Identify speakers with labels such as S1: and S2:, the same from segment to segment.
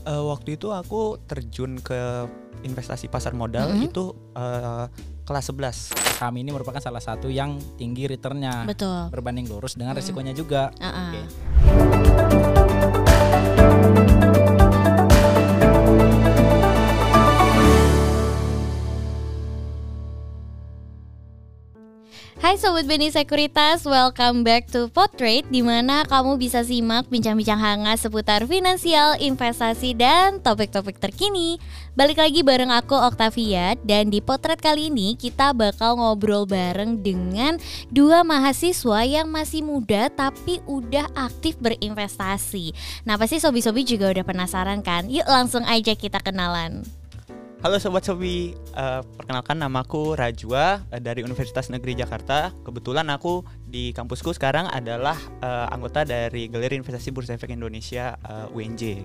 S1: Uh, waktu itu aku terjun ke investasi pasar modal
S2: Mhm.
S1: itu uh, kelas 11.
S3: Saham ini merupakan salah satu yang tinggi returnnya
S2: Betul.
S3: berbanding lurus dengan
S2: Mm.
S3: resikonya juga.
S2: Uh-uh.
S3: Oke.
S2: Hai Sobat Beni Sekuritas, welcome back to Potrade di mana kamu bisa simak bincang-bincang hangat seputar finansial, investasi, dan topik-topik terkini. Balik lagi bareng aku Octavia dan di Potret kali ini kita bakal ngobrol bareng dengan dua mahasiswa yang masih muda tapi udah aktif berinvestasi. Nah pasti Sobi-Sobi juga udah penasaran kan? Yuk langsung aja kita kenalan.
S1: Halo Sobat Sobi, Uh, perkenalkan namaku Rajwa uh, dari Universitas Negeri Jakarta. Kebetulan aku di kampusku sekarang adalah uh, anggota dari Galeri Investasi Bursa Efek Indonesia uh, UNJ.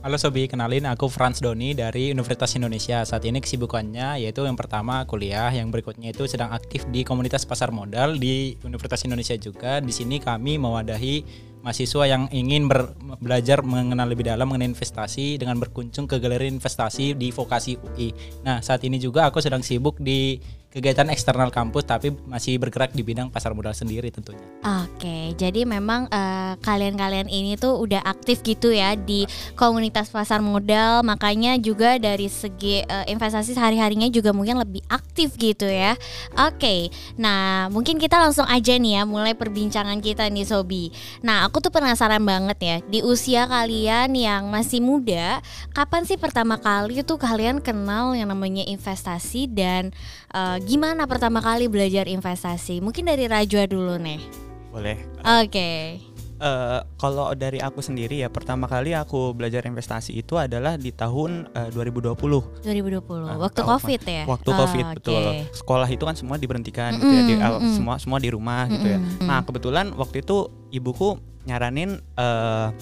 S3: Halo Sobi, kenalin aku Franz Doni dari Universitas Indonesia. Saat ini kesibukannya yaitu yang pertama kuliah, yang berikutnya itu sedang aktif di komunitas pasar modal di Universitas Indonesia juga. Di sini kami mewadahi mahasiswa yang ingin ber- belajar mengenal lebih dalam mengenai investasi dengan berkunjung ke galeri investasi di Vokasi UI. Nah, saat ini juga aku sedang sibuk di kegiatan eksternal kampus tapi masih bergerak di bidang pasar modal sendiri tentunya.
S2: Oke, jadi memang eh, kalian-kalian ini tuh udah aktif gitu ya di komunitas pasar modal, makanya juga dari segi eh, investasi sehari-harinya juga mungkin lebih aktif gitu ya. Oke, nah mungkin kita langsung aja nih ya mulai perbincangan kita nih Sobi. Nah aku tuh penasaran banget ya di usia kalian yang masih muda, kapan sih pertama kali tuh kalian kenal yang namanya investasi dan eh, gimana pertama kali belajar investasi? Mungkin dari Rajwa dulu nih.
S1: Boleh.
S2: Oke.
S1: Uh, kalau dari aku sendiri ya pertama kali aku belajar investasi itu adalah di tahun uh, 2020
S2: 2020.
S1: Ah,
S2: waktu Covid ya?
S1: waktu
S2: Oh,
S1: covid
S2: oke.
S1: betul sekolah itu kan semua diberhentikan gitu ya di,
S2: Mm-mm,
S1: uh,
S2: mm-mm.
S1: semua semua di rumah gitu ya nah kebetulan waktu itu ibuku nyaranin uh,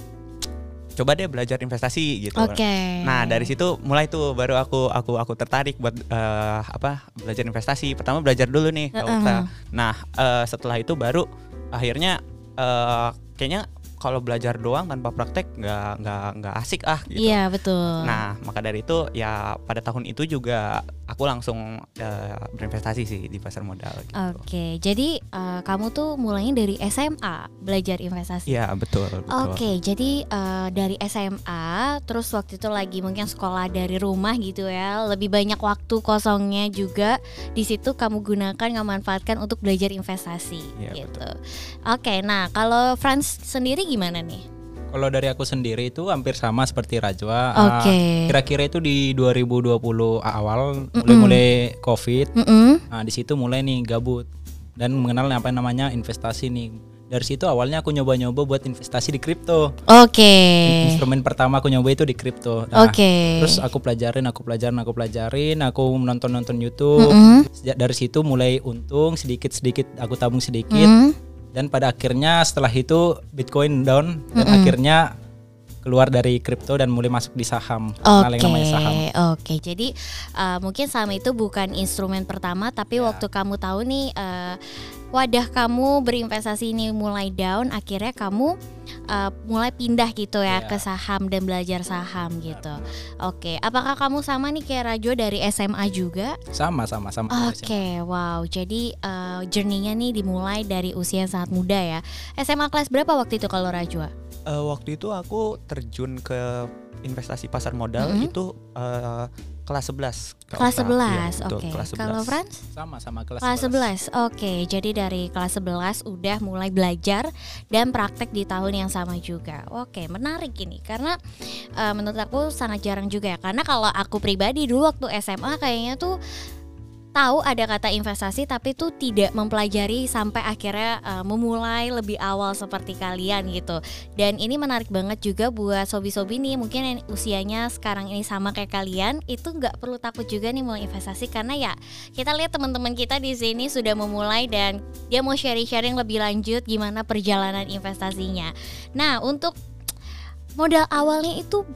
S1: coba deh belajar investasi gitu
S2: Oke.
S1: nah dari situ mulai tuh baru aku aku aku tertarik buat uh, apa belajar investasi pertama belajar dulu nih
S2: Uh-uh.
S1: Okta. nah uh, setelah itu baru akhirnya uh, kayaknya kalau belajar doang tanpa praktek nggak nggak nggak asik ah gitu
S2: Iya betul.
S1: Nah, maka dari itu ya pada tahun itu juga aku langsung eh, berinvestasi sih di pasar modal gitu.
S2: Oke, jadi eh, kamu tuh mulainya dari SMA belajar investasi.
S1: Iya, betul, betul.
S2: Oke, jadi eh, dari SMA, terus waktu itu lagi mungkin sekolah dari rumah gitu ya, lebih banyak waktu kosongnya juga di situ kamu gunakan, kamu manfaatkan untuk belajar investasi
S1: Iya,
S2: gitu. Oke, nah kalau Franz sendiri gimana nih?
S3: Kalau dari aku sendiri itu hampir sama seperti Rajwa.
S2: Oke.
S3: Ah, Kira-kira itu di 2020 awal mulai-mulai Covid.
S2: Mm-mm.
S3: Nah, di situ mulai nih gabut dan mengenal apa namanya investasi nih. Dari situ awalnya aku nyoba-nyoba buat investasi di kripto.
S2: Oke.
S3: Instrumen pertama aku nyoba itu di kripto. Nah,
S2: Oke.
S3: Terus aku pelajarin, aku pelajarin, aku pelajarin, aku menonton-nonton YouTube.
S2: Mm-mm.
S3: Sejak dari situ mulai untung sedikit-sedikit aku tabung sedikit
S2: Mm.
S3: Dan pada akhirnya setelah itu Bitcoin down dan
S2: Mm-mm.
S3: akhirnya keluar dari kripto dan mulai masuk di saham.
S2: Oke,
S3: yang namanya saham.
S2: oke. Jadi uh, mungkin saham itu bukan instrumen pertama, tapi
S3: Ya.
S2: waktu kamu tahu nih uh, wadah kamu berinvestasi ini mulai down, akhirnya kamu uh, mulai pindah gitu ya
S3: Ya.
S2: ke saham dan belajar saham gitu. Oke, apakah kamu sama nih kayak Rajo dari SMA juga?
S3: Sama sama sama.
S2: Oke, wow. Jadi uh, journey-nya nih dimulai dari usia yang sangat muda ya. SMA kelas berapa waktu itu kalau Rajwa?
S1: Eh, waktu itu aku terjun ke investasi pasar modal
S2: Mhm.
S1: itu eh, kelas 11. Kak
S2: Kelas
S1: Okta.
S2: 11.
S1: Iya, betul,
S2: Oke.
S1: 11.
S2: Kalau Franz?
S3: Sama sama kelas,
S2: Kelas
S3: 11.
S2: 11. Oke, jadi dari kelas 11 udah mulai belajar dan praktek di tahun yang sama juga. Oke, menarik ini karena eh, menurut aku sangat jarang juga ya. Karena kalau aku pribadi dulu waktu SMA kayaknya tuh tahu ada kata investasi tapi tuh tidak mempelajari sampai akhirnya eh, memulai lebih awal seperti kalian gitu. Dan ini menarik banget juga buat sobi-sobi nih mungkin yang usianya sekarang ini sama kayak kalian itu nggak perlu takut juga nih mau investasi karena ya kita lihat teman-teman kita di sini sudah memulai dan dia mau sharing-sharing lebih lanjut gimana perjalanan investasinya. Nah, untuk modal awalnya itu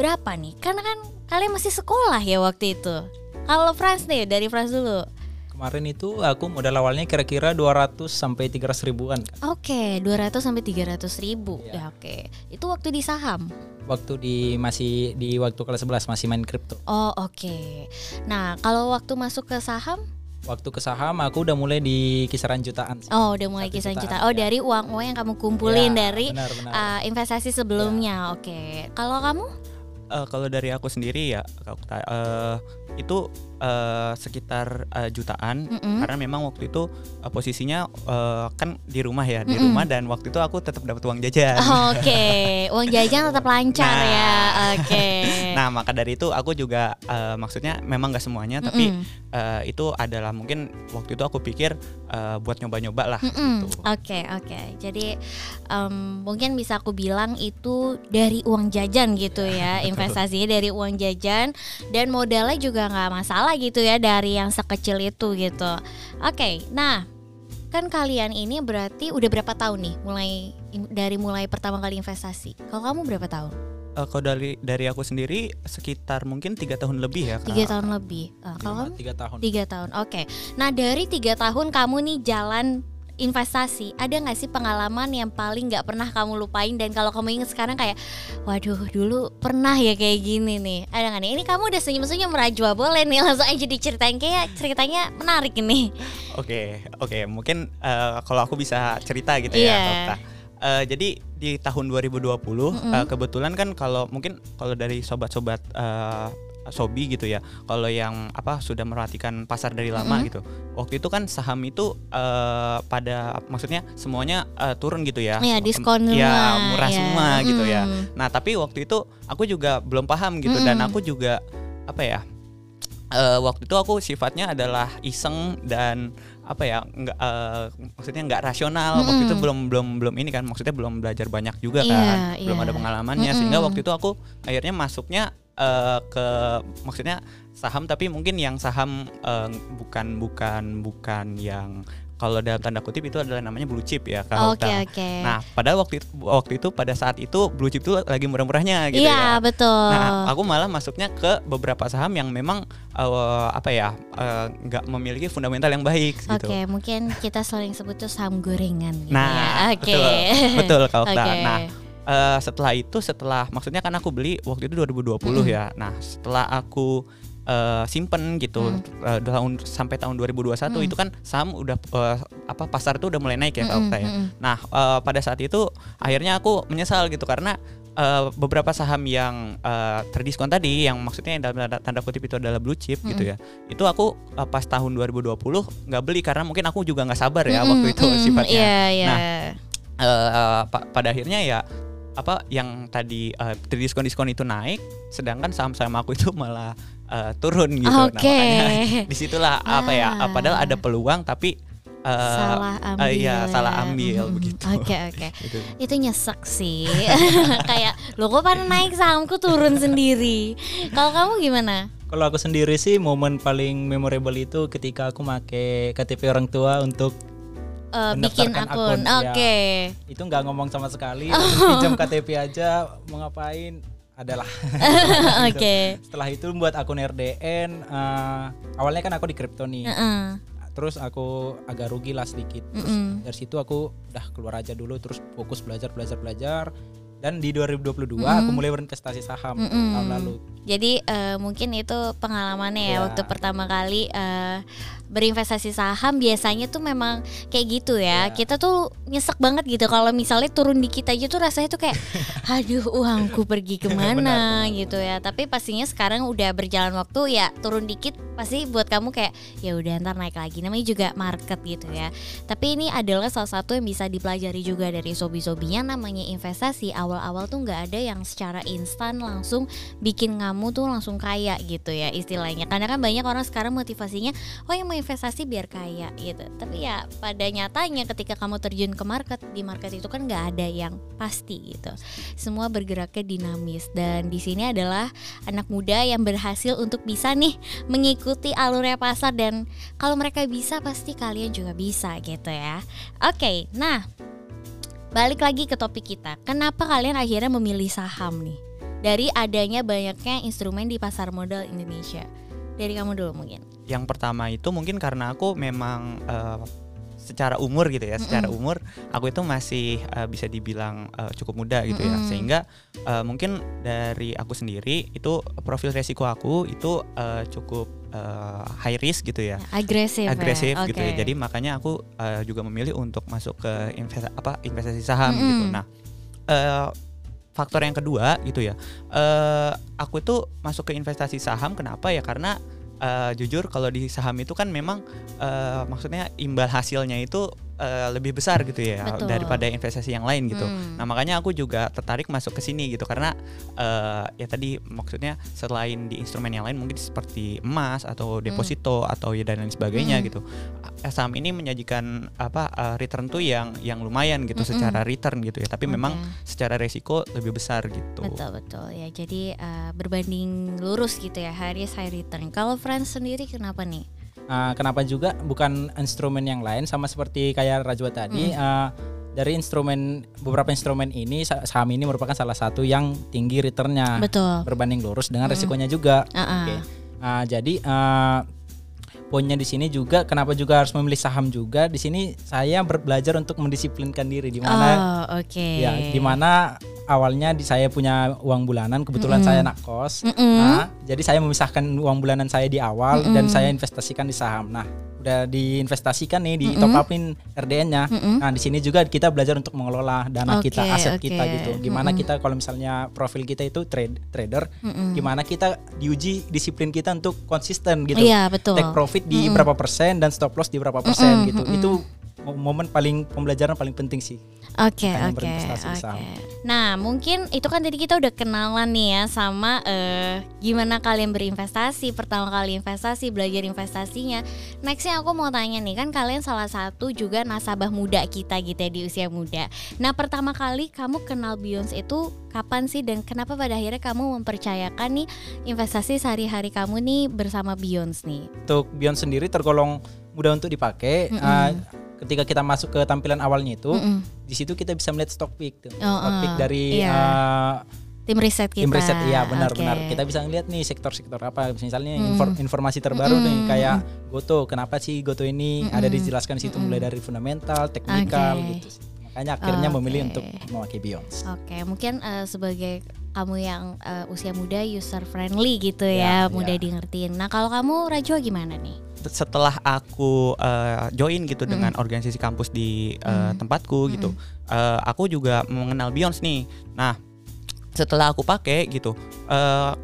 S2: berapa nih? Karena kan kalian masih sekolah ya waktu itu. Kalau Franz nih, dari Franz dulu.
S3: Kemarin itu aku modal awalnya kira-kira 200 sampai 300 ribuan.
S2: Oke, 200 sampai 300 ribu.
S3: Iya.
S2: Ya oke. Itu waktu di saham.
S3: Waktu di masih di waktu kelas 11 masih main kripto.
S2: Oh oke. Nah kalau waktu masuk ke saham,
S3: Waktu ke saham aku udah mulai di kisaran jutaan. sih.
S2: oh udah mulai
S3: Satu
S2: kisaran
S3: jutaan,
S2: juta. Oh
S3: ya.
S2: dari uang uang yang kamu kumpulin
S3: Ya,
S2: dari
S3: benar, benar.
S2: uh, investasi sebelumnya. Oke. Kalau kamu?
S1: Eh, kalau dari aku sendiri ya eh, itu eh, sekitar eh, jutaan
S2: Mm-mm.
S1: karena memang waktu itu eh, posisinya eh, kan di rumah ya di
S2: Mm-mm.
S1: rumah dan waktu itu aku tetap dapat uang jajan.
S2: Oke, uang jajan tetap lancar
S1: Nah.
S2: ya. Oke.
S1: Nah maka dari itu aku juga eh, maksudnya memang gak semuanya tapi
S2: Mm-mm.
S1: eh, itu adalah mungkin waktu itu aku pikir eh, buat nyoba-nyoba lah
S2: Mm-mm.
S1: gitu.
S2: Oke oke. Jadi em, mungkin bisa aku bilang itu dari uang jajan gitu ya, investasinya dari uang jajan dan modalnya juga nggak masalah gitu ya dari yang sekecil itu gitu. Oke, nah kan kalian ini berarti udah berapa tahun nih mulai dari mulai pertama kali investasi? Kalau kamu berapa tahun?
S1: Eh, kalau dari dari aku sendiri sekitar mungkin tiga tahun lebih ya Kak.
S2: Tiga tahun lebih. Ah, kalau kamu?
S3: Tiga tahun.
S2: Tiga tahun, oke. Nah dari tiga tahun kamu nih jalan investasi, ada nggak sih pengalaman yang paling nggak pernah kamu lupain dan kalau kamu inget sekarang kayak, waduh dulu pernah ya kayak gini nih, ada nggak nih? Ini kamu udah senyum-senyum merajua boleh nih langsung aja diceritain kayak ceritanya menarik ini.
S1: Oke, oke, mungkin eh, kalau aku bisa cerita gitu
S2: Iya.
S1: ya, Kak Okta. Eh, jadi di tahun 2020 eh, kebetulan kan kalau mungkin kalau dari sobat-sobat eh, Sobi gitu ya, kalau yang apa sudah merhatikan pasar dari lama gitu, waktu itu kan saham itu eh, pada maksudnya semuanya eh, turun gitu ya,
S2: Iya, diskon
S1: ya murah
S2: ya.
S1: semua gitu ya.
S2: Mm.
S1: Nah tapi waktu itu aku juga belum paham gitu dan
S2: Mm-mm.
S1: aku juga apa ya eh, waktu itu aku sifatnya adalah iseng dan apa ya nggak eh, maksudnya nggak rasional waktu itu
S2: Mm-mm.
S1: belum belum belum ini kan maksudnya belum belajar banyak juga
S2: Iya,
S1: kan belum
S2: iya.
S1: ada pengalamannya
S2: Mm-mm.
S1: sehingga waktu itu aku akhirnya masuknya eh, ke maksudnya saham tapi mungkin yang saham eh, bukan bukan bukan yang kalau dalam tanda kutip itu adalah namanya blue chip ya kalau
S2: Oke
S1: kita-
S2: oke.
S1: Nah, pada waktu itu, waktu itu pada saat itu blue chip itu lagi murah-murahnya gitu
S2: Iya
S1: ya.
S2: betul.
S1: Nah, aku malah masuknya ke beberapa saham yang memang eh, apa ya eh, nggak memiliki fundamental yang baik gitu.
S2: Oke, mungkin kita sering sebut tuh saham gorengan gitu
S1: Nah,
S2: ya. Oke.
S1: betul, betul Kak Okta.
S2: Oke.
S1: Nah, eh, setelah itu setelah maksudnya kan aku beli waktu itu 2020 ya. Nah, setelah aku eh, simpen gitu
S2: Mm.
S1: eh, tahun sampai tahun 2021
S2: Mm.
S1: itu kan saham udah eh, apa pasar itu udah mulai naik ya Kak
S2: Mm-mm,
S1: Okta ya.
S2: mm-mm.
S1: Nah, eh, pada saat itu akhirnya aku menyesal gitu karena eh, beberapa saham yang eh, terdiskon tadi yang maksudnya yang dalam tanda, tanda kutip itu adalah blue chip gitu ya. Itu aku eh, pas tahun 2020 nggak beli karena mungkin aku juga nggak sabar ya waktu itu
S2: Mm-mm,
S1: sifatnya.
S2: Iya, iya.
S1: Nah, eh, pa- pada akhirnya ya apa yang tadi eh, terdiskon-diskon itu naik sedangkan saham-saham aku itu malah eh, turun gitu. Nah,
S2: Oke.
S1: makanya di situlah apa ya
S2: Ah.
S1: padahal ada peluang tapi eh,
S2: salah
S1: eh,
S2: ambil.
S1: iya, salah
S2: ya.
S1: ambil
S2: Mm-mm.
S1: begitu.
S2: Oke, oke.
S1: Gitu.
S2: Itu nyesek sih. Kayak lo kok pada naik sahamku turun sendiri. Kalau kamu gimana?
S3: Kalau aku sendiri sih momen paling memorable itu ketika aku make KTP orang tua untuk
S2: Eh, bikin akun.
S3: akun, ya.
S2: Oke.
S3: itu nggak ngomong sama sekali,
S2: Oh.
S3: pinjam KTP aja mau ngapain adalah.
S2: Oke.
S3: Setelah itu buat akun RDN, eh, awalnya kan aku di kripto nih.
S2: Heeh.
S3: Terus aku agak rugi lah sedikit. Terus
S2: Mm-mm.
S3: dari situ aku udah keluar aja dulu terus fokus belajar belajar belajar. Dan di 2022
S2: Mm-mm.
S3: aku mulai berinvestasi saham
S2: Mm-mm.
S3: tahun lalu.
S2: Jadi eh, mungkin itu pengalamannya ya
S3: Ya.
S2: waktu pertama kali eh, berinvestasi saham biasanya tuh memang kayak gitu ya.
S3: Ya.
S2: Kita tuh nyesek banget gitu kalau misalnya turun dikit aja tuh rasanya tuh kayak aduh uangku pergi ke mana gitu ya. Tapi pastinya sekarang udah berjalan waktu ya turun dikit pasti buat kamu kayak ya udah ntar naik lagi. Namanya juga market gitu ya. Tapi ini adalah salah satu yang bisa dipelajari juga dari sobi-sobinya namanya investasi. Awal-awal tuh nggak ada yang secara instan langsung bikin kamu tuh langsung kaya gitu ya istilahnya. Karena kan banyak orang sekarang motivasinya oh yang mau investasi biar kaya gitu. Tapi ya pada nyatanya ketika kamu terjun ke market di market itu kan nggak ada yang pasti gitu. Semua bergeraknya dinamis dan di sini adalah anak muda yang berhasil untuk bisa nih mengikuti alurnya pasar dan kalau mereka bisa pasti kalian juga bisa gitu ya. Oke, nah balik lagi ke topik kita. Kenapa kalian akhirnya memilih saham nih? Dari adanya banyaknya instrumen di pasar modal Indonesia. dari kamu dulu mungkin.
S1: Yang pertama itu mungkin karena aku memang uh, secara umur gitu ya, secara umur aku itu masih uh, bisa dibilang uh, cukup muda gitu ya,
S2: Mm-mm.
S1: sehingga uh, mungkin dari aku sendiri itu profil resiko aku itu uh, cukup uh, high risk gitu ya,
S2: Agresif. ya?
S1: agresif gitu ya.
S2: Oke.
S1: Jadi makanya aku uh, juga memilih untuk masuk ke investa apa investasi saham
S2: Mm-mm.
S1: gitu. Nah, uh, faktor yang kedua gitu ya, uh, aku itu masuk ke investasi saham kenapa ya? Karena uh, jujur kalau di saham itu kan memang uh, maksudnya imbal hasilnya itu uh, lebih besar gitu ya
S2: Betul.
S1: daripada investasi yang lain gitu.
S2: Hmm.
S1: Nah makanya aku juga tertarik masuk ke sini gitu karena eh, ya tadi maksudnya selain di instrumen yang lain mungkin seperti emas atau deposito atau ya dan lain sebagainya
S2: Hmm.
S1: gitu. Eh, Saham ini menyajikan apa eh, return tuh yang yang lumayan gitu
S2: Mm-mm.
S1: secara return gitu ya. Tapi memang
S2: Oke.
S1: secara resiko lebih besar gitu.
S2: Betul betul ya. Jadi eh, berbanding lurus gitu ya, risk high return. Kalau friends sendiri kenapa nih?
S3: Uh, kenapa juga bukan instrumen yang lain sama seperti kayak Rajwa tadi uh, dari instrumen beberapa instrumen ini sa- saham ini merupakan salah satu yang tinggi returnnya
S2: Betul.
S3: berbanding lurus dengan
S2: Mm.
S3: resikonya juga.
S2: Ah-ah.
S3: Oke. Uh, jadi uh, poinnya di sini juga kenapa juga harus memilih saham juga di sini saya belajar untuk mendisiplinkan diri di mana
S2: Oh, oke.
S3: ya di mana awalnya di saya punya uang bulanan kebetulan
S2: Mm-mm.
S3: saya anak kos
S2: Mm-mm.
S3: Nah, jadi saya memisahkan uang bulanan saya di awal dan
S2: Mm-mm.
S3: saya investasikan di saham. Nah, udah diinvestasikan nih, di
S2: Mm-mm.
S3: top upin RDN-nya.
S2: Mm-mm.
S3: Nah, di sini juga kita belajar untuk mengelola dana
S2: Oke,
S3: kita, aset
S2: oke.
S3: kita gitu. Gimana
S2: Mm-mm.
S3: kita kalau misalnya profil kita itu trade trader,
S2: Mm-mm.
S3: gimana kita diuji disiplin kita untuk konsisten gitu.
S2: Iya betul.
S3: Take profit di
S2: Mm-mm.
S3: berapa persen dan stop loss di berapa persen
S2: Mm-mm,
S3: gitu.
S2: mm-mm.
S3: Itu mo- momen paling pembelajaran paling penting sih.
S2: Oke oke oke. Nah mungkin itu kan tadi kita udah kenalan nih ya sama eh, gimana kalian berinvestasi, pertama kali investasi, belajar investasinya. Nextnya aku mau tanya nih kan kalian salah satu juga nasabah muda kita gitu ya di usia muda. Nah pertama kali kamu kenal Beyonce itu kapan sih dan kenapa pada akhirnya kamu mempercayakan nih investasi sehari-hari kamu nih bersama Beyonce nih?
S3: Untuk Beyond sendiri tergolong mudah untuk dipakai.
S2: Mm-mm.
S3: Uh, ketika kita masuk ke tampilan awalnya itu,
S2: Mm-mm.
S3: di situ kita bisa melihat stock pick tuh.
S2: Oh,
S3: stock pick
S2: oh,
S3: dari
S2: iya.
S3: uh,
S2: Tim riset kita.
S3: tim riset iya benar-benar
S2: Oke.
S3: kita bisa ngeliat nih sektor-sektor apa misalnya
S2: Mm.
S3: infor- informasi terbaru nih
S2: Mm-mm.
S3: kayak Goto kenapa sih Goto ini ada
S2: Mm-mm.
S3: dijelaskan di situ
S2: Mm-mm.
S3: mulai dari fundamental, teknikal
S2: Oke.
S3: gitu sih. Makanya akhirnya
S2: Oke.
S3: memilih untuk memakai Beyonce.
S2: Oke, mungkin eh, sebagai kamu yang eh, usia muda user friendly gitu
S3: Ya,
S2: ya, mudah
S3: ya.
S2: di ngertiin. Nah, kalau kamu Rajwa gimana nih?
S1: setelah aku uh, join gitu dengan organisasi kampus di uh,
S2: Mm.
S1: tempatku gitu, uh, aku juga mengenal Beyonce nih. Nah, setelah aku pakai gitu, uh,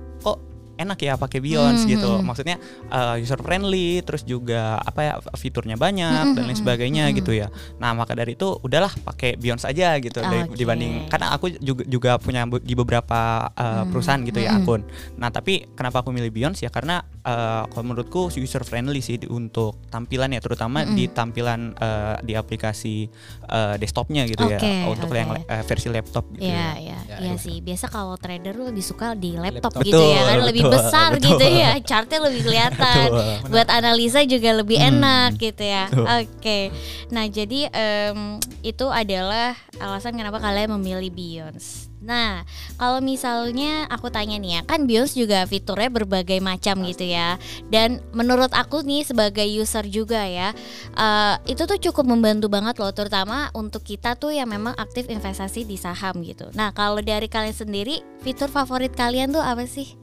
S1: enak ya pakai Beyonce
S2: Mm,
S1: gitu.
S2: mm.
S1: Maksudnya uh, user friendly, terus juga apa ya fiturnya banyak
S2: Mm,
S1: dan lain
S2: mm,
S1: sebagainya
S2: mm.
S1: gitu ya. Nah, maka dari itu udahlah pakai Beyonce aja gitu dari-
S2: Oke.
S1: dibanding karena aku juga juga punya di beberapa uh,
S2: Mm,
S1: perusahaan gitu ya
S2: mm.
S1: akun. Nah, tapi kenapa aku milih Beyonce ya karena uh, kalau menurutku user friendly sih untuk tampilan ya terutama
S2: Mm-mm.
S1: di tampilan uh, di aplikasi uh, desktopnya gitu
S2: Oke,
S1: ya untuk
S2: oke.
S1: yang uh, versi laptop gitu
S2: Iya,
S1: ya.
S2: iya,
S3: Ya,
S2: iya
S3: iya.
S2: sih. Biasa kalau trader lu lebih suka di laptop,
S3: Laptop.
S2: gitu ya
S1: Betul,
S2: kan, lebih besar
S1: betul.
S2: gitu ya, chartnya lebih kelihatan.
S1: Betul.
S2: Buat analisa juga lebih
S1: Hmm,
S2: enak gitu ya. Oke. Nah, jadi em, itu adalah alasan kenapa kalian memilih Beyonce. Nah, kalau misalnya aku tanya nih ya, kan Beyonce juga fiturnya berbagai macam gitu ya. Dan menurut aku nih sebagai user juga ya, eh, itu tuh cukup membantu banget loh, terutama untuk kita tuh yang memang aktif investasi di saham gitu. Nah, kalau dari kalian sendiri, fitur favorit kalian tuh apa sih?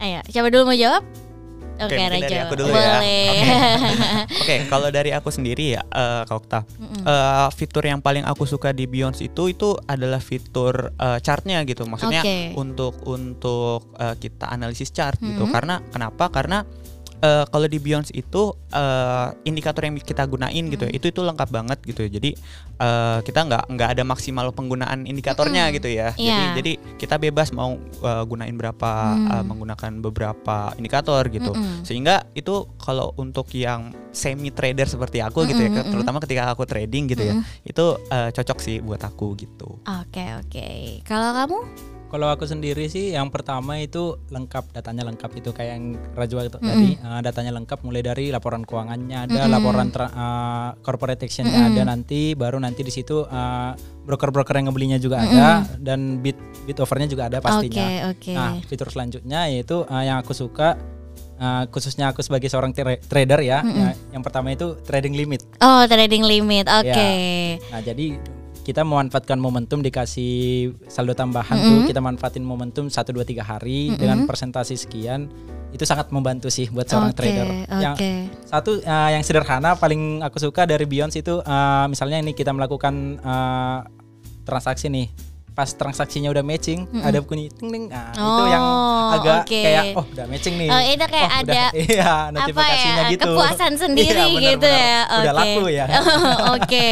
S2: Ayo, siapa dulu mau jawab? Oke,
S1: mungkin dari
S2: Raja.
S1: aku dulu ya.
S2: Boleh.
S1: Oke, kalau dari aku sendiri ya, uh, Kak Okta,
S2: Mm-mm.
S1: uh, fitur yang paling aku suka di Beyonce itu itu adalah fitur uh, chartnya gitu. Maksudnya
S2: Oke.
S1: untuk untuk uh, kita analisis chart gitu.
S2: Mhm.
S1: Karena kenapa? Karena uh, kalau di Beyonce itu uh, indikator yang kita gunain gitu
S2: Hmm.
S1: ya, itu itu lengkap banget gitu ya. Jadi uh, kita nggak nggak ada maksimal penggunaan indikatornya
S2: Mm-mm.
S1: gitu ya. Jadi
S2: Iya.
S1: jadi kita bebas mau uh, gunain berapa
S2: Hmm.
S1: uh, menggunakan beberapa indikator gitu.
S2: Mm-mm.
S1: Sehingga itu kalau untuk yang semi trader seperti aku gitu ya, ke-
S2: mm-mm.
S1: terutama ketika aku trading gitu ya, itu uh, cocok sih buat aku gitu.
S2: Oke, oke. Kalau kamu?
S3: Kalau aku sendiri sih yang pertama itu lengkap datanya lengkap itu kayak yang Rajwa itu
S2: Mm-mm.
S3: tadi uh, datanya lengkap mulai dari laporan keuangannya ada
S2: Mm-mm.
S3: laporan tra- uh, corporate actionnya
S2: Mm-mm.
S3: ada nanti baru nanti di situ uh, broker-broker yang ngebelinya juga ada dan bid bid overnya juga ada pastinya.
S2: Oke, oke.
S3: Nah fitur selanjutnya yaitu uh, yang aku suka uh, khususnya aku sebagai seorang tra- trader ya, ya, yang pertama itu trading limit.
S2: Oh, trading limit. Oke.
S3: Ya. Nah, jadi kita memanfaatkan momentum dikasih saldo tambahan tuh kita manfaatin momentum 1 2 3 hari dengan presentasi sekian itu sangat membantu sih buat seorang
S2: Oke,
S3: trader. Yang
S2: oke.
S3: satu uh, yang sederhana paling aku suka dari Beyond itu uh, misalnya ini kita melakukan uh, transaksi nih pas transaksinya udah matching ada bunyi ting ting nah itu yang
S2: Oh,
S3: agak
S2: oke.
S3: kayak oh udah matching nih
S2: Oh, itu kayak
S3: Oh, udah-
S2: ada
S3: iya notifikasinya
S2: apa ya,
S3: gitu
S2: kepuasan sendiri
S3: Iya, benar,
S2: gitu
S3: benar.
S2: ya.
S3: udah
S2: Oke.
S3: laku ya
S2: Oke.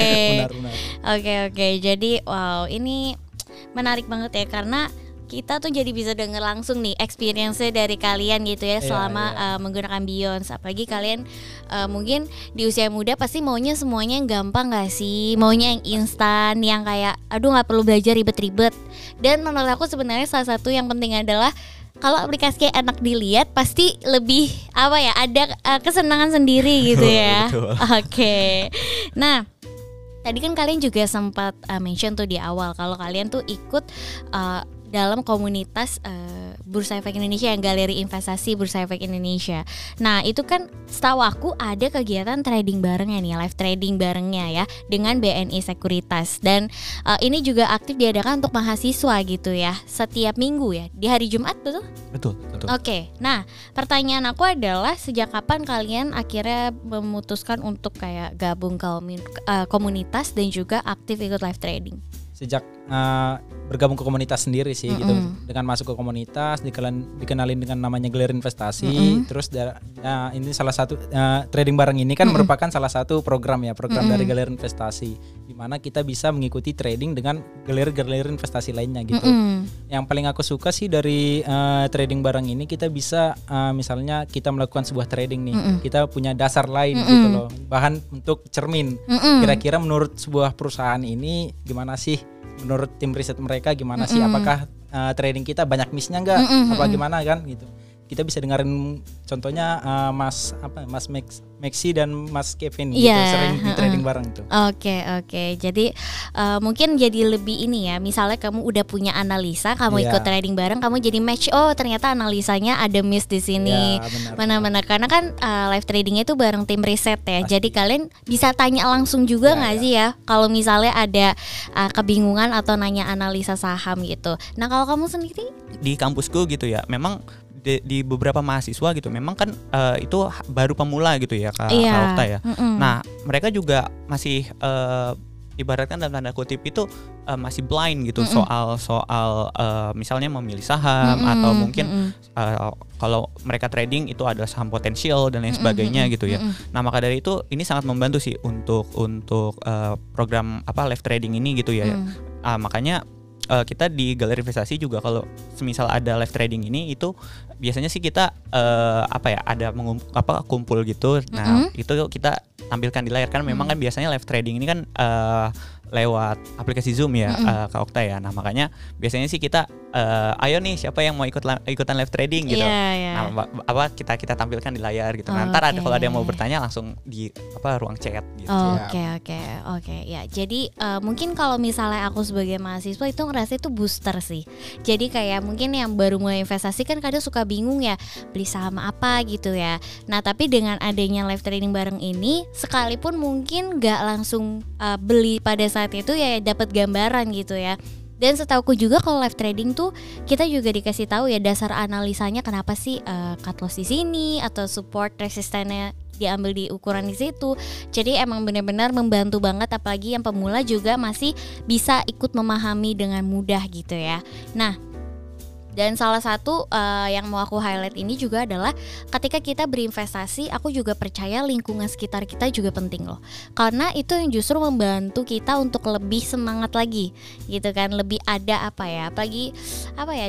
S2: Oke oke jadi wow ini menarik banget ya karena kita tuh jadi bisa denger langsung nih experience dari kalian gitu ya
S3: Iya,
S2: selama
S3: iya.
S2: uh, menggunakan Beyond apalagi kalian uh, mungkin di usia muda pasti maunya semuanya yang gampang gak sih? Maunya yang instan yang kayak aduh nggak perlu belajar ribet-ribet. Dan menurut aku sebenarnya salah satu yang penting adalah kalau aplikasinya enak dilihat pasti lebih apa ya ada uh, kesenangan sendiri gitu ya. oke. Nah Tadi kan kalian juga sempat uh, mention tuh di awal kalau kalian tuh ikut uh, dalam komunitas uh, Bursa Efek Indonesia yang Galeri Investasi Bursa Efek Indonesia. Nah itu kan setahu aku ada kegiatan trading barengnya nih, live trading barengnya ya dengan BNI Sekuritas dan uh, ini juga aktif diadakan untuk mahasiswa gitu ya setiap minggu ya di hari Jumat betul?
S1: Betul, betul.
S2: Oke, nah pertanyaan aku adalah sejak kapan kalian akhirnya memutuskan untuk kayak gabung ke eh, komunitas dan juga aktif ikut live trading?
S3: Sejak uh, bergabung ke komunitas sendiri sih gitu.
S2: Mm-mm.
S3: dengan masuk ke komunitas dikenalin, dikenalin dengan namanya gelar investasi
S2: Mm-mm.
S3: terus da- nah, ini salah satu uh, trading bareng ini kan merupakan salah satu program ya program dari gelar investasi di mana kita bisa mengikuti trading dengan gelar-gelar investasi lainnya gitu.
S2: Mm-mm.
S3: yang paling aku suka sih dari uh, trading bareng ini kita bisa uh, misalnya kita melakukan sebuah trading nih kita punya dasar lain gitu loh. Bahan untuk cermin.
S2: Mm-mm.
S3: kira-kira menurut sebuah perusahaan ini gimana sih menurut tim riset mereka gimana sih? Apakah uh, trading kita banyak missnya nggak? Apa gimana kan gitu kita bisa dengerin contohnya uh, Mas apa Mas Max Maxi dan Mas Kevin gitu
S2: Iya,
S3: sering di trading bareng tuh
S2: Oke oke, jadi eh, mungkin jadi lebih ini ya. Misalnya kamu udah punya analisa, kamu
S3: Iya.
S2: ikut trading bareng, kamu jadi match. Oh ternyata analisanya ada miss di sini.
S3: Ya, benar.
S2: Mana-mana karena kan eh, live tradingnya itu bareng tim riset ya. Jadi kalian bisa tanya langsung juga
S3: Ya,
S2: nggak
S3: ya.
S2: sih ya? Kalau misalnya ada eh, kebingungan atau nanya analisa saham gitu. Nah kalau kamu sendiri?
S1: Di kampusku gitu ya, memang di, di beberapa mahasiswa gitu, memang kan eh, itu baru pemula gitu ya, Kak
S2: Iya.
S1: Kak Okta ya.
S2: Mm-mm.
S1: Nah, mereka juga masih eh, ibaratkan dalam tanda kutip itu eh, masih blind gitu soal soal eh, misalnya memilih saham
S2: Mm-mm,
S1: atau mungkin
S2: mm-mm.
S1: eh, kalau mereka trading itu adalah saham potensial dan lain sebagainya gitu ya. Nah maka dari itu ini sangat membantu sih untuk untuk eh, program apa live trading ini gitu ya.
S2: Mm.
S1: Ah, makanya eh, kita di galeri investasi juga kalau semisal ada live trading ini itu biasanya sih kita eh, apa ya ada mengum, apa kumpul gitu. Nah itu kita tampilkan di layar kan. Memang kan biasanya live trading ini kan eh, lewat aplikasi Zoom ya eh, Kak Okta ya. Nah makanya biasanya sih kita eh, ayo nih siapa yang mau ikut ikutan live trading gitu.
S2: Iya, iya.
S1: Nah, apa kita kita tampilkan di layar gitu. Nah, ntar ada kalau ada yang mau bertanya langsung di apa ruang chat gitu.
S2: Oke oke oke ya jadi eh, mungkin kalau misalnya aku sebagai mahasiswa itu ngerasa itu booster sih jadi kayak mungkin yang baru mulai investasi kan kadang suka bingung ya beli saham apa gitu ya nah tapi dengan adanya live trading bareng ini sekalipun mungkin nggak langsung eh, beli pada saat itu ya dapat gambaran gitu ya dan setauku juga kalau live trading tuh kita juga dikasih tahu ya dasar analisanya kenapa sih eh, cut loss di sini atau support resistennya diambil di ukuran di situ. Jadi emang benar-benar membantu banget apalagi yang pemula juga masih bisa ikut memahami dengan mudah gitu ya. Nah, dan salah satu eh, yang mau aku highlight ini juga adalah ketika kita berinvestasi, aku juga percaya lingkungan sekitar kita juga penting loh. Karena itu yang justru membantu kita untuk lebih semangat lagi, gitu kan, lebih ada apa ya, apalagi apa ya,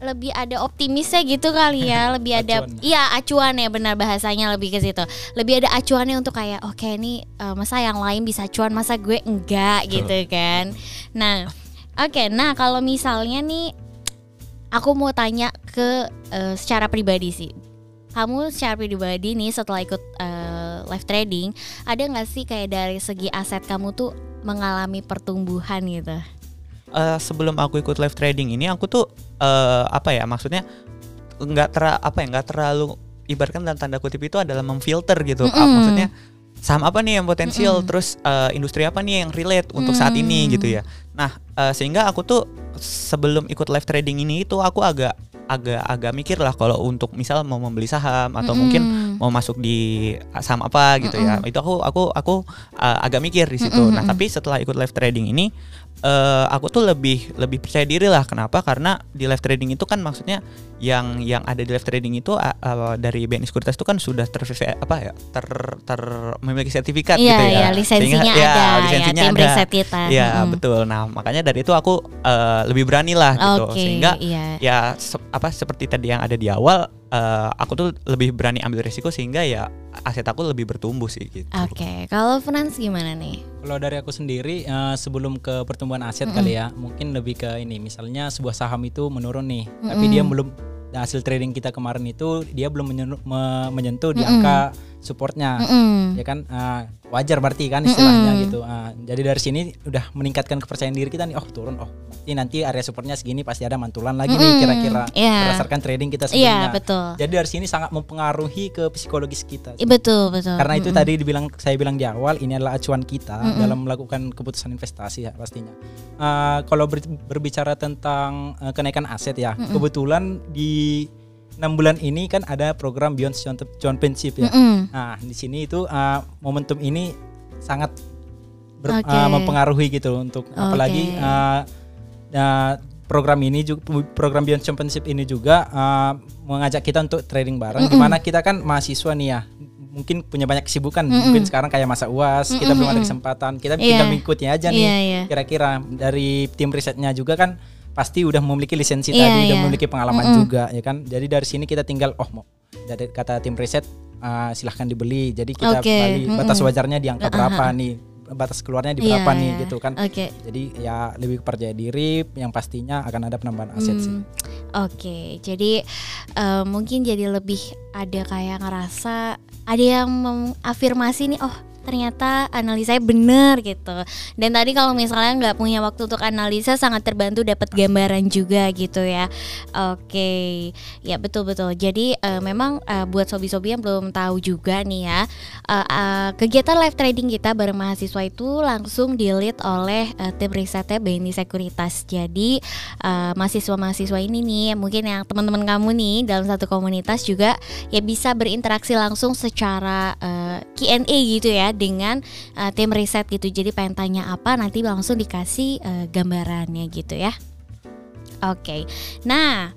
S2: lebih ada optimisnya gitu kali ya, lebih ada
S3: Acuan.
S2: iya acuan ya benar bahasanya lebih ke situ. Lebih ada acuannya untuk kayak oke nih eh, masa yang lain bisa acuan masa gue enggak gitu kan. Nah, oke, nah kalau misalnya nih aku mau tanya ke eh, secara pribadi sih. Kamu secara pribadi nih setelah ikut eh, live trading, ada nggak sih kayak dari segi aset kamu tuh mengalami pertumbuhan gitu?
S1: Eh, sebelum aku ikut live trading ini aku tuh eh, apa ya maksudnya nggak ter apa ya nggak terlalu ibaratkan dalam tanda kutip itu adalah memfilter gitu Ah,
S2: Mm-mm.
S1: maksudnya saham apa nih yang potensial terus eh, industri apa nih yang relate untuk saat ini
S2: Mm.
S1: gitu ya nah eh, sehingga aku tuh sebelum ikut live trading ini itu aku agak agak agak mikir lah kalau untuk misal mau membeli saham atau mungkin
S2: Mm-mm.
S1: mau masuk di saham apa gitu ya. Itu aku aku aku uh, agak mikir di situ. Nah tapi setelah ikut live trading ini eh, aku tuh lebih lebih percaya diri lah kenapa karena di live trading itu kan maksudnya yang yang ada di live trading itu uh, uh, dari BNI Sekuritas itu kan sudah ter apa ya ter ter memiliki sertifikat
S2: Iya,
S1: gitu ya
S2: iya, lisensinya
S1: Sehingga- ya,
S2: ada, ya,
S1: lisensinya
S2: tim
S1: ada.
S2: riset kita.
S1: Iya
S2: Mm-mm.
S1: betul nah makanya dari itu aku uh, lebih berani lah gitu
S2: Oke,
S1: sehingga
S2: iya.
S1: ya se- apa seperti tadi yang ada di awal eh, aku tuh lebih berani ambil risiko sehingga ya aset aku lebih bertumbuh sih gitu.
S2: Oke, kalau Frans gimana nih?
S3: Kalau dari aku sendiri eh, sebelum ke pertumbuhan aset kali ya, mungkin lebih ke ini. Misalnya sebuah saham itu menurun nih, tapi dia belum hasil trading kita kemarin itu dia belum menyentuh, me- menyentuh di angka supportnya.
S2: Mm.
S3: Ya kan eh, wajar berarti kan istilahnya gitu. Ah, jadi dari sini udah meningkatkan kepercayaan diri kita nih. Oh turun, oh berarti nanti area supportnya segini pasti ada mantulan lagi nih
S2: Mm-mm.
S3: kira-kira
S2: Iya.
S3: berdasarkan trading kita
S2: Iya,
S3: sebelumnya.
S2: betul.
S3: Jadi dari sini sangat mempengaruhi ke psikologis kita.
S2: Iya, Betul, betul.
S3: Karena itu
S2: Mm-mm.
S3: tadi dibilang saya bilang di awal ini adalah acuan kita dalam melakukan keputusan investasi ya pastinya. Eh, kalau ber- berbicara tentang eh, kenaikan aset ya, kebetulan di enam bulan ini kan ada program Beyond Championship ya.
S2: Mm-mm.
S3: Nah di sini itu eh, momentum ini sangat ber-
S2: Oke.
S3: eh, mempengaruhi gitu untuk apalagi eh, eh, program ini juga program Beyond Championship ini juga eh, mengajak kita untuk trading bareng di mana kita kan mahasiswa nih ya mungkin punya banyak kesibukan mungkin sekarang kayak masa uas kita belum ada kesempatan kita
S2: Iya.
S3: tinggal mengikuti aja nih
S2: Iya, iya.
S3: kira-kira dari tim risetnya juga kan pasti udah memiliki lisensi
S2: Iya,
S3: tadi udah
S2: iya.
S3: memiliki pengalaman juga ya kan jadi dari sini kita tinggal oh mau dari kata tim riset ah, silahkan dibeli jadi kita
S2: Oke,
S3: balik batas
S2: mm-mm.
S3: wajarnya di angka berapa nih batas keluarnya di
S2: Iya,
S3: berapa nih
S2: iya.
S3: gitu kan
S2: Oke.
S3: jadi ya lebih percaya diri yang pastinya akan ada penambahan aset sih
S2: Hmm, Oke, jadi eh, mungkin jadi lebih ada kayak ngerasa ada yang mengafirmasi nih, oh ternyata analisanya bener gitu. Dan tadi kalau misalnya nggak punya waktu untuk analisa sangat terbantu dapat gambaran juga gitu ya. Oke, ya betul betul. Jadi eh, memang eh, buat sobi-sobi yang belum tahu juga nih ya, eh, eh, kegiatan live trading kita bareng mahasiswa itu langsung di-lead oleh eh, tim risetnya BNI Sekuritas. Jadi eh, mahasiswa-mahasiswa ini nih, mungkin yang teman-teman kamu nih dalam satu komunitas juga ya bisa berinteraksi langsung secara eh, Q&A gitu ya dengan eh, tim riset gitu. Jadi pengen tanya apa nanti langsung dikasih eh, gambarannya gitu ya. Oke. Nah,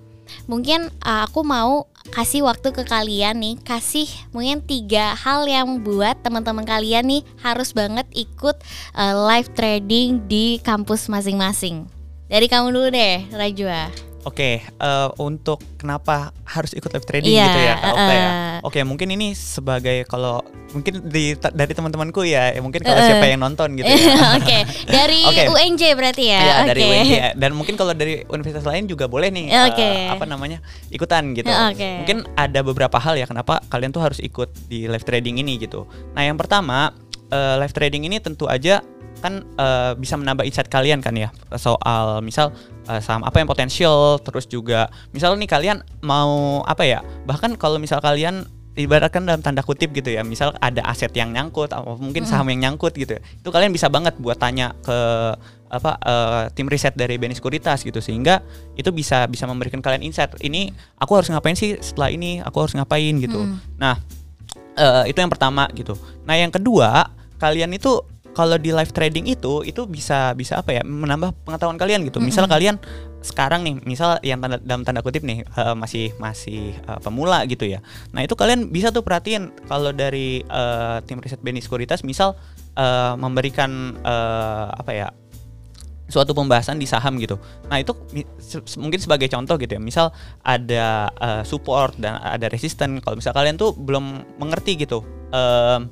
S2: mungkin uh, aku mau kasih waktu ke kalian nih, kasih mungkin tiga hal yang buat teman-teman kalian nih harus banget ikut uh, live trading di kampus masing-masing. Dari kamu dulu deh, Rajwa.
S1: Oke, eh, untuk kenapa harus ikut live trading
S2: Iya,
S1: gitu ya? Oke ya.
S2: eh.
S1: Oke, mungkin ini sebagai kalau mungkin di dari teman-temanku ya, ya mungkin kalau
S2: Eh.
S1: siapa yang nonton gitu ya.
S2: Oke, dari
S1: Oke.
S2: UNJ berarti ya.
S1: Iya
S2: Oke.
S1: dari UNJ ya. dan mungkin kalau dari universitas lain juga boleh nih eh,
S2: Oke.
S1: apa namanya ikutan gitu.
S2: Oke.
S1: Mungkin ada beberapa hal ya kenapa kalian tuh harus ikut di live trading ini gitu. Nah yang pertama eh, live trading ini tentu aja kan eh, bisa menambah insight kalian kan ya soal misal eh, saham apa yang potensial terus juga misal nih kalian mau apa ya bahkan kalau misal kalian ibaratkan dalam tanda kutip gitu ya misal ada aset yang nyangkut atau mungkin saham yang nyangkut gitu ya, itu kalian bisa banget buat tanya ke apa eh, tim riset dari BNI Sekuritas gitu sehingga itu bisa bisa memberikan kalian insight ini aku harus ngapain sih setelah ini? Aku harus ngapain? gitu. Nah eh, itu yang pertama gitu. Nah yang kedua kalian itu kalau di live trading itu itu bisa bisa apa ya menambah pengetahuan kalian gitu misal kalian sekarang nih misal yang tanda, dalam tanda kutip nih eh, masih masih eh, pemula gitu ya nah itu kalian bisa tuh perhatiin kalau dari eh, tim riset BNI Sekuritas misal eh, memberikan eh, apa ya suatu pembahasan di saham gitu. Nah itu se- mungkin sebagai contoh gitu ya. Misal ada eh, support dan ada resisten. Kalau misal kalian tuh belum mengerti gitu. em,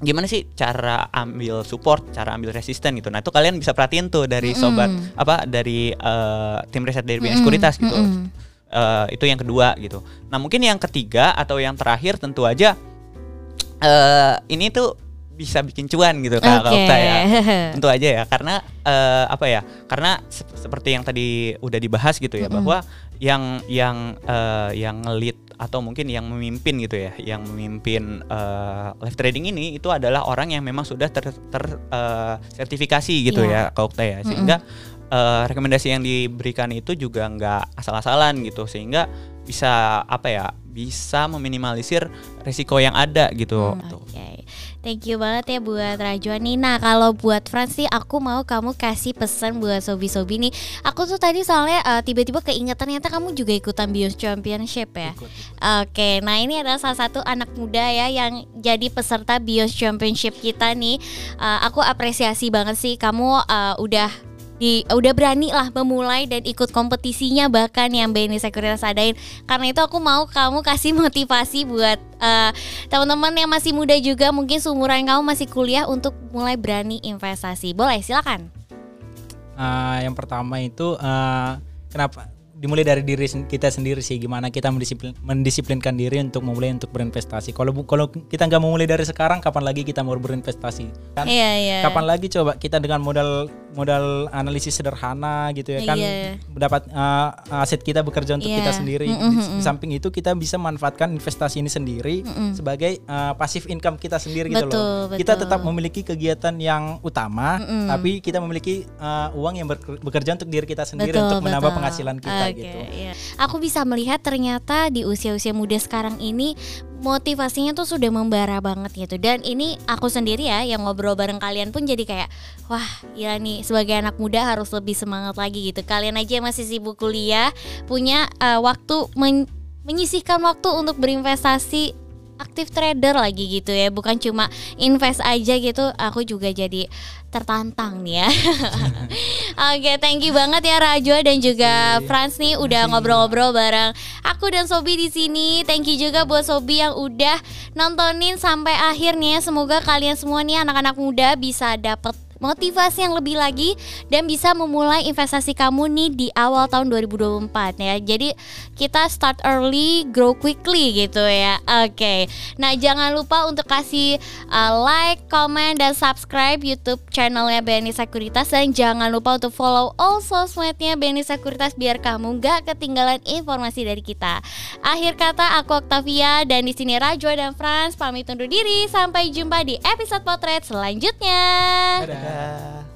S1: gimana sih cara ambil support, cara ambil resisten gitu. Nah itu kalian bisa perhatiin tuh dari sobat apa dari eh, tim riset dari BNI Sekuritas gitu. Eh, itu yang kedua gitu. Nah mungkin yang ketiga atau yang terakhir tentu aja eh ini tuh bisa bikin cuan gitu Kak
S2: Oke.
S1: Okta ya. Tentu aja ya karena eh, apa ya? Karena sep- seperti yang tadi udah dibahas gitu ya
S2: Mm-mm.
S1: bahwa yang yang eh, yang lead atau mungkin yang memimpin gitu ya, yang memimpin eh, live trading ini itu adalah orang yang memang sudah ter, ter- eh, sertifikasi gitu
S2: Iya.
S1: ya Kak Okta ya. Sehingga eh, rekomendasi yang diberikan itu juga nggak asal-asalan gitu sehingga bisa apa ya? bisa meminimalisir risiko yang ada gitu.
S2: Hmm. Oke, thank you banget ya buat Rajuan nih. Nah kalau buat Frans nih, aku mau kamu kasih pesan buat sobi-sobi nih. Aku tuh tadi soalnya eh, tiba-tiba keinget ternyata kamu juga ikutan Bios Championship ya.
S3: Ikut, ikut.
S2: Oke, nah ini adalah salah satu anak muda ya yang jadi peserta Bios Championship kita nih. Eh, aku apresiasi banget sih kamu eh, udah di udah berani lah memulai dan ikut kompetisinya bahkan yang BNI Sekuritas adain. Karena itu aku mau kamu kasih motivasi buat eh, teman-teman yang masih muda juga mungkin seumuran kamu masih kuliah untuk mulai berani investasi. Boleh, silakan.
S3: Ah, yang pertama itu ah, kenapa dimulai dari diri kita sendiri sih gimana kita mendisiplin, mendisiplinkan diri untuk memulai untuk berinvestasi. Kalau kalau kita nggak mau mulai dari sekarang, kapan lagi kita mau berinvestasi? Kan
S2: Iya, iya.
S3: kapan lagi coba kita dengan modal modal analisis sederhana gitu ya kan
S2: Iya.
S3: dapat uh, aset kita bekerja untuk
S2: Iya.
S3: kita sendiri
S2: Mm,
S3: di,
S2: mm,
S3: di
S2: mm.
S3: samping itu kita bisa manfaatkan investasi ini sendiri
S2: Mm-mm.
S3: sebagai uh, passive income kita sendiri gitu loh
S2: Betul,
S3: kita
S2: betul.
S3: tetap memiliki kegiatan yang utama
S2: Mm-mm.
S3: tapi kita memiliki uh, uang yang bekerja untuk diri kita sendiri
S2: Betul,
S3: untuk menambah
S2: betul.
S3: penghasilan kita
S2: Oke,
S3: gitu
S2: iya. Aku bisa melihat ternyata di usia-usia muda sekarang ini motivasinya tuh sudah membara banget gitu. Dan ini aku sendiri ya yang ngobrol bareng kalian pun jadi kayak wah gila nih sebagai anak muda harus lebih semangat lagi gitu. Kalian aja masih sibuk kuliah punya eh, waktu men- menyisihkan waktu untuk berinvestasi aktif trader lagi gitu ya bukan cuma invest aja gitu aku juga jadi tertantang nih ya. Oke thank you banget ya Rajwa dan juga Franz nih udah ngobrol-ngobrol bareng aku dan Sobi di sini. Thank you juga buat Sobi yang udah nontonin sampai akhirnya. Semoga kalian semua nih anak-anak muda bisa dapet motivasi yang lebih lagi dan bisa memulai investasi kamu nih di awal tahun 2024 ya. Jadi kita start early, grow quickly gitu ya. Oke. Nah, jangan lupa untuk kasih uh, like, comment dan subscribe YouTube channelnya BNI Sekuritas dan jangan lupa untuk follow all sosmednya BNI Sekuritas biar kamu nggak ketinggalan informasi dari kita. Akhir kata aku Octavia dan di sini Rajwa dan Franz pamit undur diri. Sampai jumpa di episode potret selanjutnya.
S3: Dadah.
S1: Dadah.